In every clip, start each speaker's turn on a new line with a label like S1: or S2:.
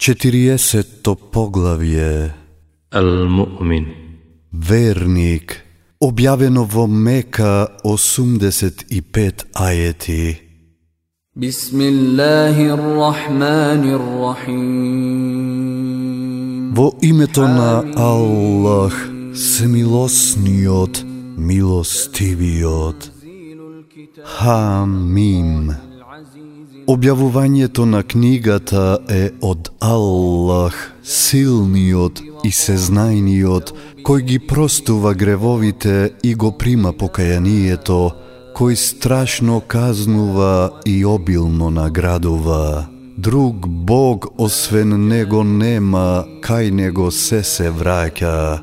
S1: Четириесетто поглавје
S2: Ал-Мумин
S1: Верник Објавено во Мека 85 ајети Во името на Аллах, смилосниот, милостивиот. Хамим. Хамим. Објавувањето на книгата е од Аллах, силниот и сезнајниот, кој ги простува гревовите и го прима покајанието, кој страшно казнува и обилно наградува. Друг Бог освен Него нема, кај Него се се враќа.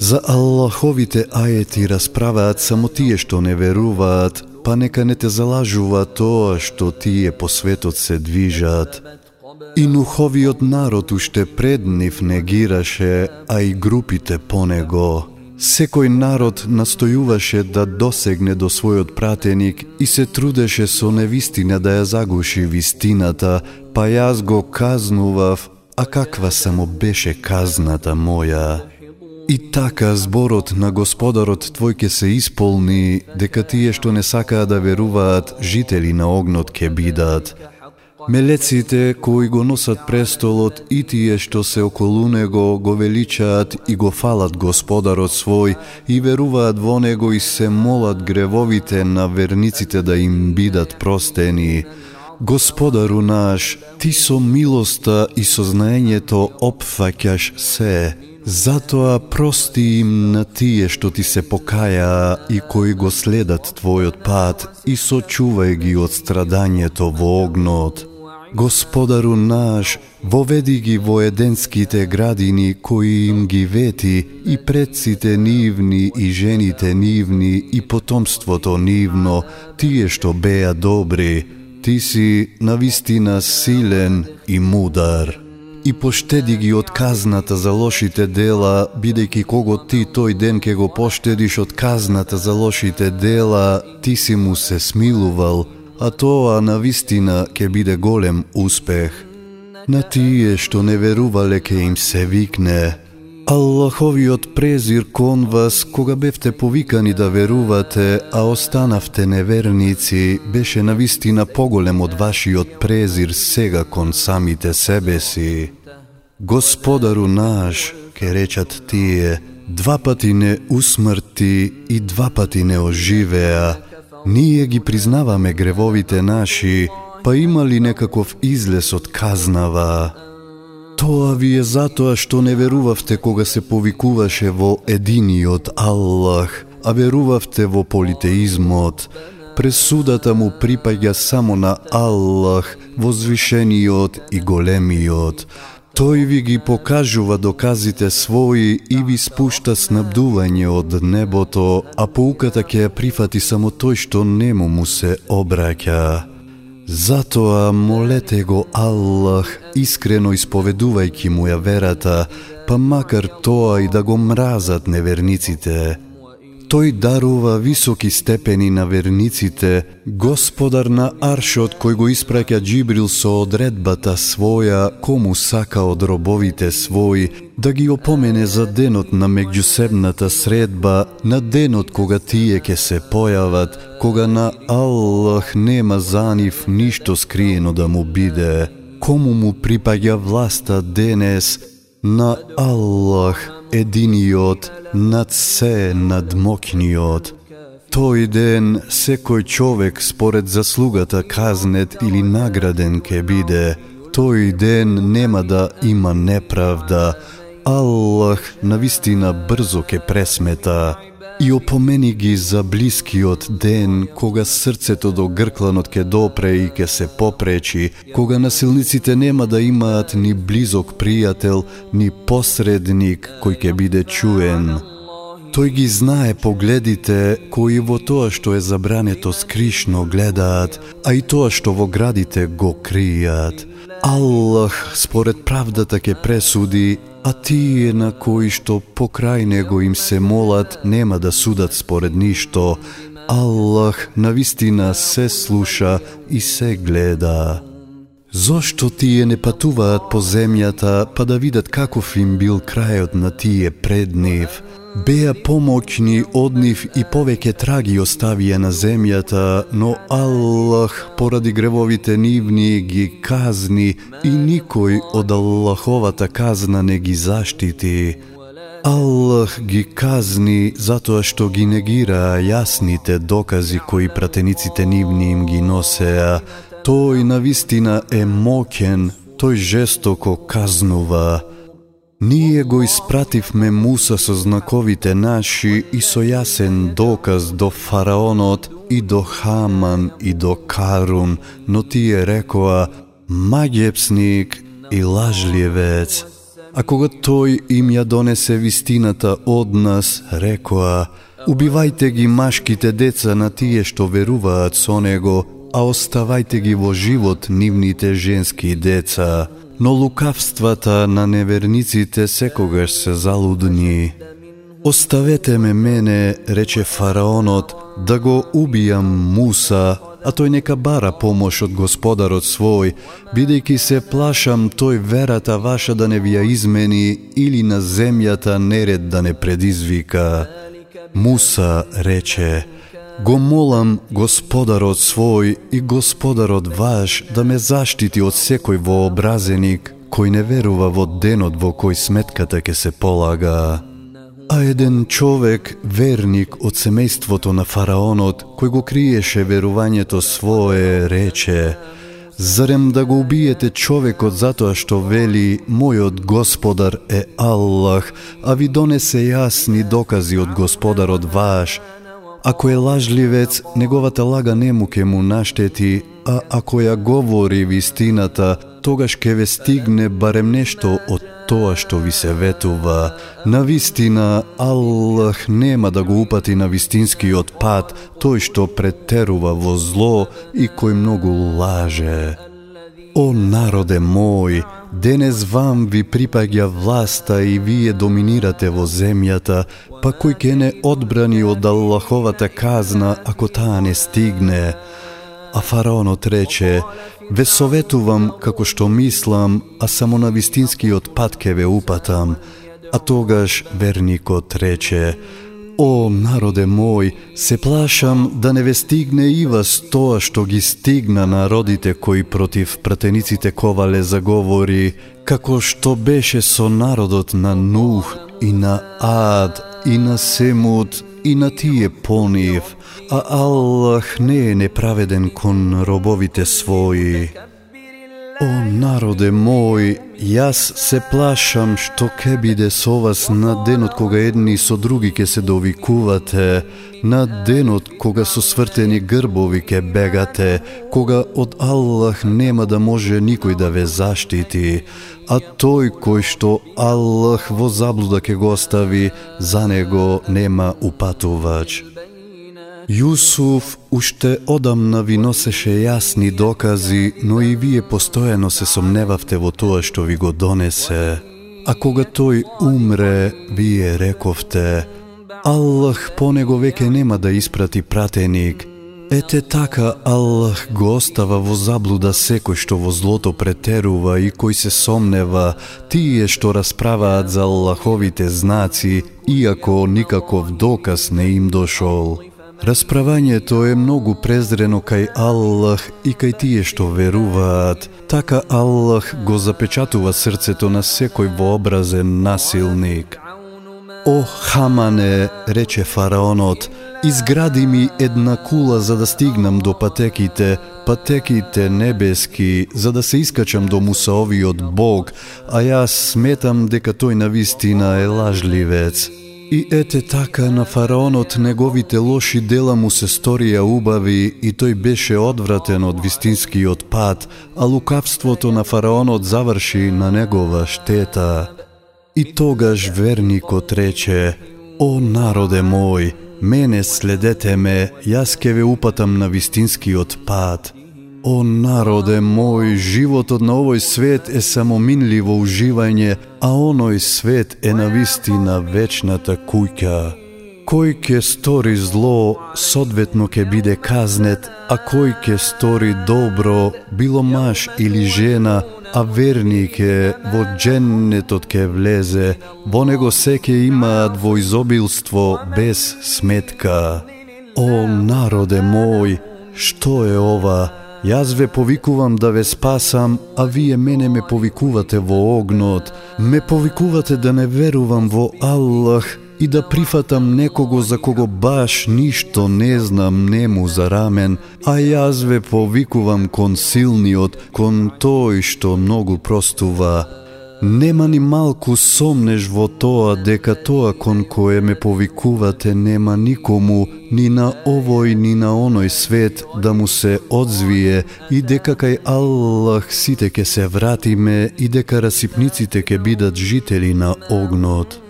S1: За Аллаховите ајети расправаат само тие што не веруваат, па нека не те залажува тоа што тие по светот се движат. И Нуховиот народ уште пред нив негираше, а и групите по него. Секој народ настојуваше да досегне до својот пратеник и се трудеше со невистина да ја загуши вистината, па јас го казнував, а каква само беше казната моја. И така зборот на Господарот твој ке се исполни, дека тие што не сакаат да веруваат, жители на огнот ке бидат. Мелеците кои го носат престолот и тие што се околу него го величаат и го фалат Господарот свој и веруваат во него и се молат гревовите на верниците да им бидат простени. Господару наш, ти со милоста и со знаењето опфаќаш се, затоа прости им на тие што ти се покаја и кои го следат твојот пат и сочувај ги од страдањето во огнот. Господару наш, воведи ги во еденските градини кои им ги вети и предците нивни и жените нивни и потомството нивно, тие што беа добри, ти си навистина силен и мудар. И поштеди ги од казната за лошите дела, бидејќи кого ти тој ден ке го поштедиш од казната за лошите дела, ти си му се смилувал, а тоа на вистина ќе биде голем успех. На тие што не верувале ке им се викне, Аллаховиот презир кон вас, кога бевте повикани да верувате, а останавте неверници, беше на вистина поголем од вашиот презир сега кон самите себе си. Господару наш, ке речат тие, два пати не усмрти и два пати не оживеа, Ние ги признаваме гревовите наши, па има ли некаков излез од казнава? Тоа ви е затоа што не верувавте кога се повикуваше во единиот Аллах, а верувавте во политеизмот. Пресудата му припаѓа само на Аллах, возвишениот и големиот. Тој ви ги покажува доказите своји и ви спушта снабдување од небото, а поуката ќе ја прифати само тој што нему му се обраќа. Затоа молете го Аллах, искрено исповедувајќи му ја верата, па макар тоа и да го мразат неверниците. Тој дарува високи степени на верниците, господар на Аршот кој го испраќа Джибрил со одредбата своја кому сака од робовите своји, да ги опомене за денот на меѓусебната средба, на денот кога тие ќе се појават, кога на Аллах нема за нив ништо скриено да му биде. Кому му припаѓа власта денес, на Аллах единиот, над се надмокниот. Тој ден секој човек според заслугата казнет или награден ке биде. Тој ден нема да има неправда. Аллах навистина брзо ке пресмета. И опомени ги за блискиот ден, кога срцето до гркланот ке допре и ке се попречи, кога насилниците нема да имаат ни близок пријател, ни посредник кој ке биде чуен. Тој ги знае погледите кои во тоа што е забрането скришно гледаат, а и тоа што во градите го кријат. Аллах според правдата ке пресуди, а тие на кои што покрај него им се молат нема да судат според ништо. Аллах навистина се слуша и се гледа. Зошто тие не патуваат по земјата, па да видат каков им бил крајот на тие пред нив? Беа помоќни од нив и повеќе траги оставија на земјата, но Аллах поради гревовите нивни ги казни и никој од Аллаховата казна не ги заштити. Аллах ги казни затоа што ги негираа јасните докази кои пратениците нивни им ги носеа. Тој на вистина е мокен, тој жестоко казнува. Ние го испративме Муса со знаковите наши и со јасен доказ до фараонот и до Хаман и до Карун, но тие рекоа магепсник и лажливец. А кога тој им ја донесе вистината од нас, рекоа, убивајте ги машките деца на тие што веруваат со него, а оставајте ги во живот нивните женски деца. Но лукавствата на неверниците секогаш се залудни. Оставете ме мене, рече фараонот, да го убијам Муса, а тој нека бара помош од господарот свој, бидејќи се плашам тој верата ваша да не ви ја измени или на земјата неред да не предизвика. Муса рече, Го молам господарот свој и господарот ваш да ме заштити од секој вообразеник кој не верува во денот во кој сметката ќе се полага. А еден човек, верник од семејството на фараонот, кој го криеше верувањето свое, рече Зарем да го убиете човекот затоа што вели Мојот господар е Аллах, а ви донесе јасни докази од господарот ваш, Ако е лажливец, неговата лага нему ке му наштети, а ако ја говори вистината, тогаш ке ве стигне барем нешто од тоа што ви се ветува. На вистина, Аллах нема да го упати на вистинскиот пат, тој што претерува во зло и кој многу лаже. О народе мој, денес вам ви припаѓа власта и вие доминирате во земјата, па кој ке не одбрани од Аллаховата казна ако таа не стигне? А фараонот рече, ве советувам како што мислам, а само на вистинскиот пат ке ве упатам. А тогаш верникот рече, О, народе мој, се плашам да не ве стигне и вас тоа што ги стигна народите кои против пратениците ковале заговори, како што беше со народот на Нух и на Ад и на Семуд и на тие понив, а Аллах не е неправеден кон робовите своји. О, народе мој, јас се плашам што ке биде со вас на денот кога едни со други ке се довикувате, на денот кога со свртени грбови ке бегате, кога од Аллах нема да може никој да ве заштити, а тој кој што Аллах во заблуда ке го остави, за него нема упатувач. Јусуф уште одамна ви носеше јасни докази, но и вие постојано се сомневавте во тоа што ви го донесе. А кога тој умре, вие рековте, Аллах по него веќе нема да испрати пратеник. Ете така Аллах го остава во заблуда секој што во злото претерува и кој се сомнева, тие што расправаат за Аллаховите знаци, иако никаков доказ не им дошол. Расправањето е многу презрено кај Аллах и кај тие што веруваат. Така Аллах го запечатува срцето на секој вообразен насилник. О, Хамане, рече фараонот, изгради ми една кула за да стигнам до патеките, патеките небески, за да се искачам до Мусаовиот Бог, а јас сметам дека тој на вистина е лажливец. И ете така на фараонот неговите лоши дела му се сторија убави и тој беше одвратен од вистинскиот пат, а лукавството на фараонот заврши на негова штета. И тогаш верникот рече, О народе мој, мене следете ме, јас ке ве упатам на вистинскиот пат. О народе мој, животот на овој свет е само минливо уживање, а оној свет е на вистина вечната куќа. Кој ке стори зло, содветно ке биде казнет, а кој ке стори добро, било маж или жена, а верник е, во дженнетот ке влезе, во него секе имаат во изобилство без сметка. О, народе мој, што е ова? Јас ве повикувам да ве спасам, а вие мене ме повикувате во огнот. Ме повикувате да не верувам во Аллах и да прифатам некого за кого баш ништо не знам нему за рамен, а јас ве повикувам кон силниот, кон тој што многу простува. Нема ни малку сомнеш во тоа дека тоа кон кое ме повикувате нема никому, ни на овој ни на оној свет да му се одзвие и дека кај Аллах сите ке се вратиме и дека расипниците ке бидат жители на огнот.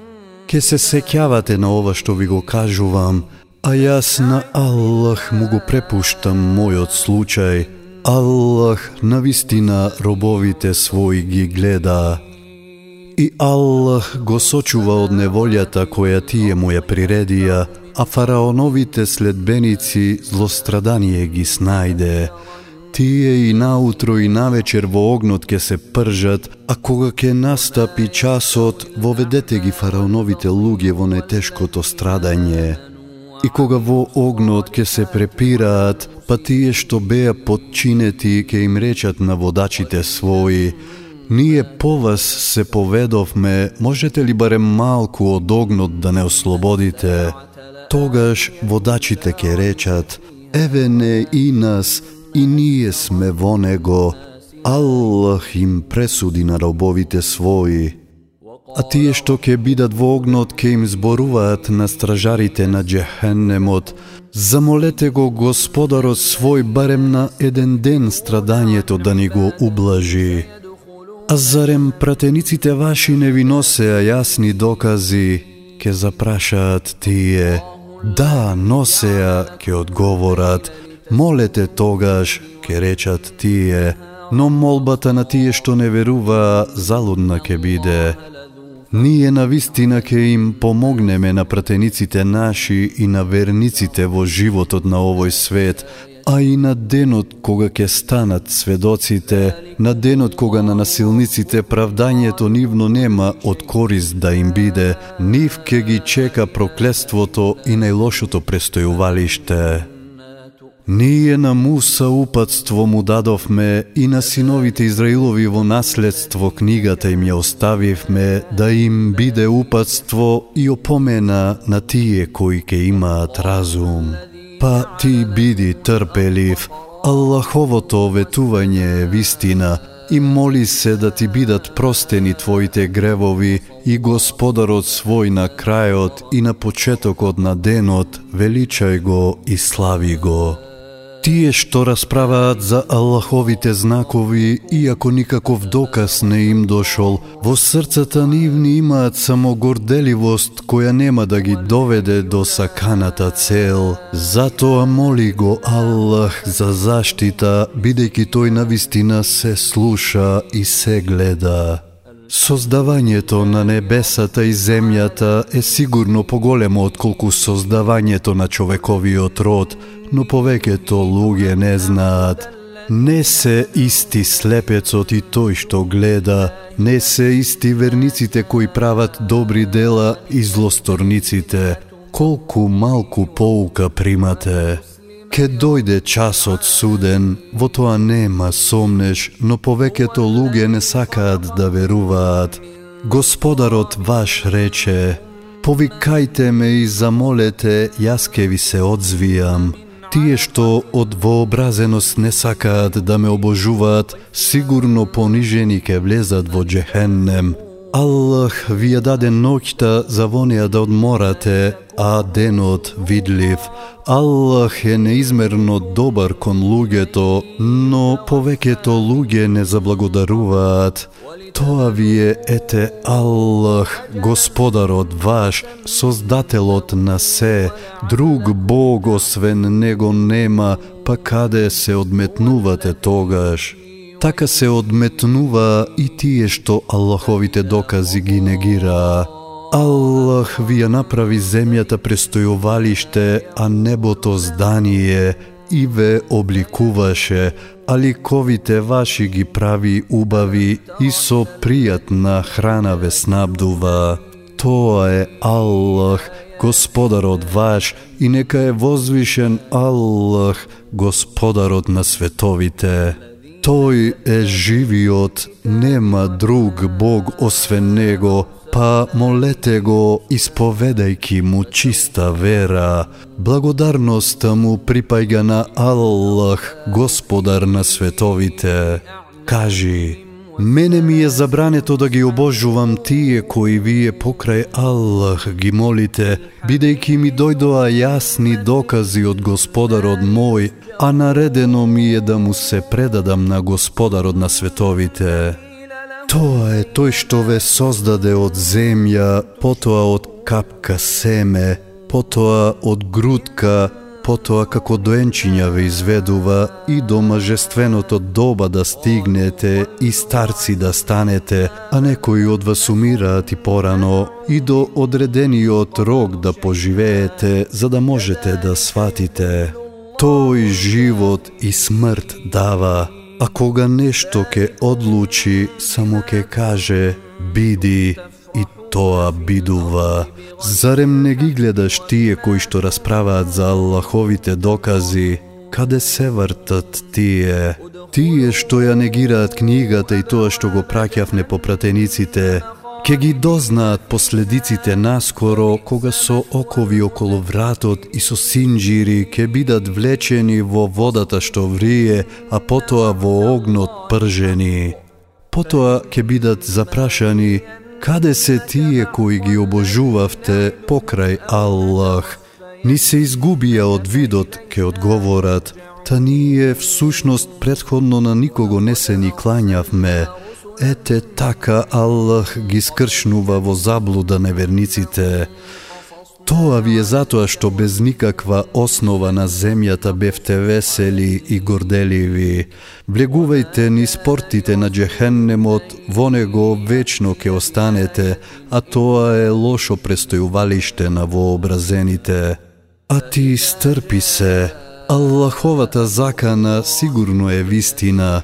S1: Ке се сеќавате на ова што ви го кажувам, а јас на Аллах му го препуштам мојот случај. Аллах на вистина робовите свои ги гледа. И Аллах го сочува од неволјата која тие му ја приредија, а фараоновите следбеници злострадание ги снајде. Тие и наутро и навечер во огнот ке се пржат, а кога ке настапи часот, воведете ги фараоновите луѓе во нетешкото страдање. И кога во огнот ке се препираат, па тие што беа подчинети ке им речат на водачите своји, Ние по вас се поведовме, можете ли барем малку од огнот да не ослободите? Тогаш водачите ке речат, еве не и нас, и ние сме во него. Аллах им пресуди на робовите своји. А тие што ќе бидат во огнот ќе им зборуваат на стражарите на Джехеннемот, замолете го Господарот свој барем на еден ден страдањето да ни го ублажи. А зарем пратениците ваши не ви носеа јасни докази, ке запрашаат тие. Да, носеа, ке одговорат. Молете тогаш, ке речат тие. Но молбата на тие што не веруваа залудна ке биде. Ние на вистина ке им помогнеме на пратениците наши и на верниците во животот на овој свет, а и на денот кога ќе станат сведоците, на денот кога на насилниците правдањето нивно нема од корист да им биде, нив ке ги чека проклеството и најлошото престојувалиште. Ние на Муса упатство му дадовме и на синовите Израилови во наследство книгата им ја оставивме да им биде упатство и опомена на тие кои ке имаат разум. Па ти биди трпелив, Аллаховото ветување е вистина и моли се да ти бидат простени твоите гревови и Господарот свој на крајот и на почетокот на денот величај го и слави го. Тие што расправаат за Аллаховите знакови, иако никаков доказ не им дошол, во срцата нивни имаат само горделивост која нема да ги доведе до саканата цел. Затоа моли го Аллах за заштита, бидејќи тој на вистина се слуша и се гледа. Создавањето на небесата и земјата е сигурно поголемо отколку создавањето на човековиот род, но повеќето луѓе не знаат. Не се исти слепецот и тој што гледа, не се исти верниците кои прават добри дела и злосторниците. Колку малку поука примате. Ке дојде часот суден, во тоа нема сомнеш, но повеќето луѓе не сакаат да веруваат. Господарот ваш рече, повикајте ме и замолете, јас ке ви се одзвијам. Тие што од вообразеност не сакаат да ме обожуваат, сигурно понижени ке влезат во джехеннем. Аллах ви ја даде ноќта за вонија да одморате, а денот видлив. Аллах е неизмерно добар кон луѓето, но повеќето луѓе не заблагодаруваат. Тоа ви е ете Аллах, Господарот ваш, Создателот на се, друг Бог освен Него нема, па каде се одметнувате тогаш? Така се одметнува и тие што Аллаховите докази ги негираа. Аллах ви ја направи земјата престојувалиште, а небото здание и ве обликуваше, а ликовите ваши ги прави убави и со пријатна храна ве снабдува. Тоа е Аллах, Господарот ваш, и нека е возвишен Аллах, Господарот на световите. Тој е живиот, нема друг Бог освен Него, па молете го исповедајки му чиста вера. Благодарноста му припаѓа на Аллах, Господар на световите. Кажи, Мене ми е забрането да ги обожувам тие кои вие покрај Аллах ги молите, бидејќи ми дојдоа јасни докази од Господарот мој, а наредено ми е да му се предадам на Господарот на световите. Тоа е тој што ве создаде од земја, потоа од капка семе, потоа од грудка, потоа како доенчиња ве изведува и до мажественото доба да стигнете и старци да станете, а некои од вас умираат и порано, и до одредениот рок да поживеете, за да можете да сватите. Тој живот и смрт дава, а кога нешто ке одлучи, само ке каже биди и тоа бидува. Зарем не ги гледаш тие кои што расправаат за Аллаховите докази? Каде се вртат тие? Тие што ја негираат книгата и тоа што го праќав непопратениците, ке ги дознаат последиците наскоро кога со окови околу вратот и со синџири ке бидат влечени во водата што врие, а потоа во огнот пржени. Потоа ке бидат запрашани Каде се тие кои ги обожувавте покрај Аллах? Ни се изгубија од видот, ке одговорат, та ние всушност предходно на никого не се ни клањавме. Ете така Аллах ги скршнува во заблуда неверниците. Тоа ви е затоа што без никаква основа на земјата бевте весели и горделиви. Влегувајте ни спортите на джехеннемот, во него вечно ке останете, а тоа е лошо престојувалиште на вообразените. А ти стрпи се, Аллаховата закана сигурно е вистина,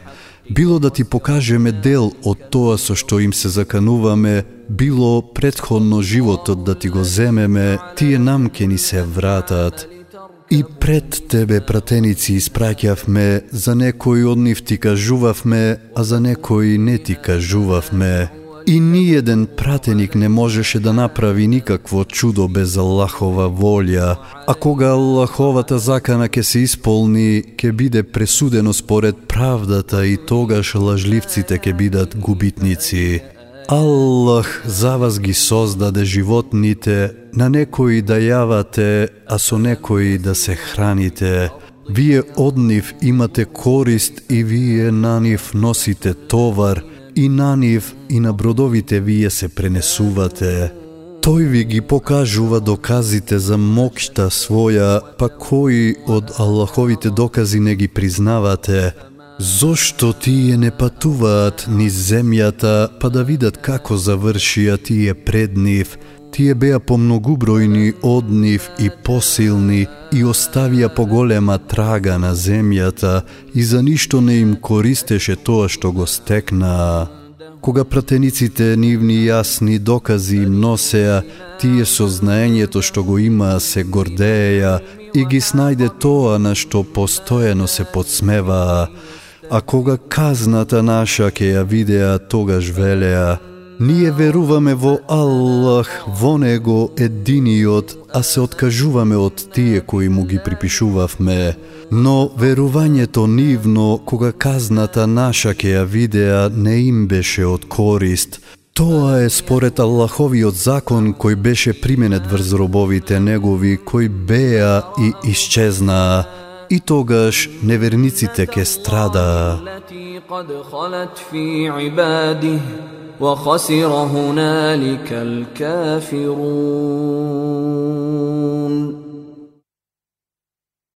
S1: било да ти покажеме дел од тоа со што им се закануваме, било предходно животот да ти го земеме, тие нам ке ни се вратат. И пред тебе пратеници испраќавме, за некои од нив ти кажувавме, а за некои не ти кажувавме. И ниеден пратеник не можеше да направи никакво чудо без Аллахова волја, а кога Аллаховата закана ќе се исполни, ќе биде пресудено според правдата и тогаш лажливците ќе бидат губитници. Аллах за вас ги создаде животните, на некои да јавате, а со некои да се храните. Вие од нив имате корист и вие на нив носите товар, и на нив и на бродовите вие се пренесувате. Тој ви ги покажува доказите за мокшта своја, па кои од Аллаховите докази не ги признавате, Зошто тие не патуваат низ земјата, па да видат како завршија тие пред нив, тие беа помногубројни од нив и посилни и оставија поголема трага на земјата и за ништо не им користеше тоа што го стекнаа. Кога пратениците нивни јасни докази им носеа, тие со знаењето што го имаа се гордееја и ги снајде тоа на што постојано се подсмеваа, а кога казната наша ке ја видеа, тогаш велеа, Ние веруваме во Аллах, во Него единиот, а се откажуваме од тие кои му ги припишувавме. Но верувањето нивно, кога казната наша ке ја видеа, не им беше од корист. Тоа е според Аллаховиот закон кој беше применет врз робовите негови, кои беа и исчезнаа и тогаш неверниците ке страдаа.
S3: وخسر هنالك الكافرون.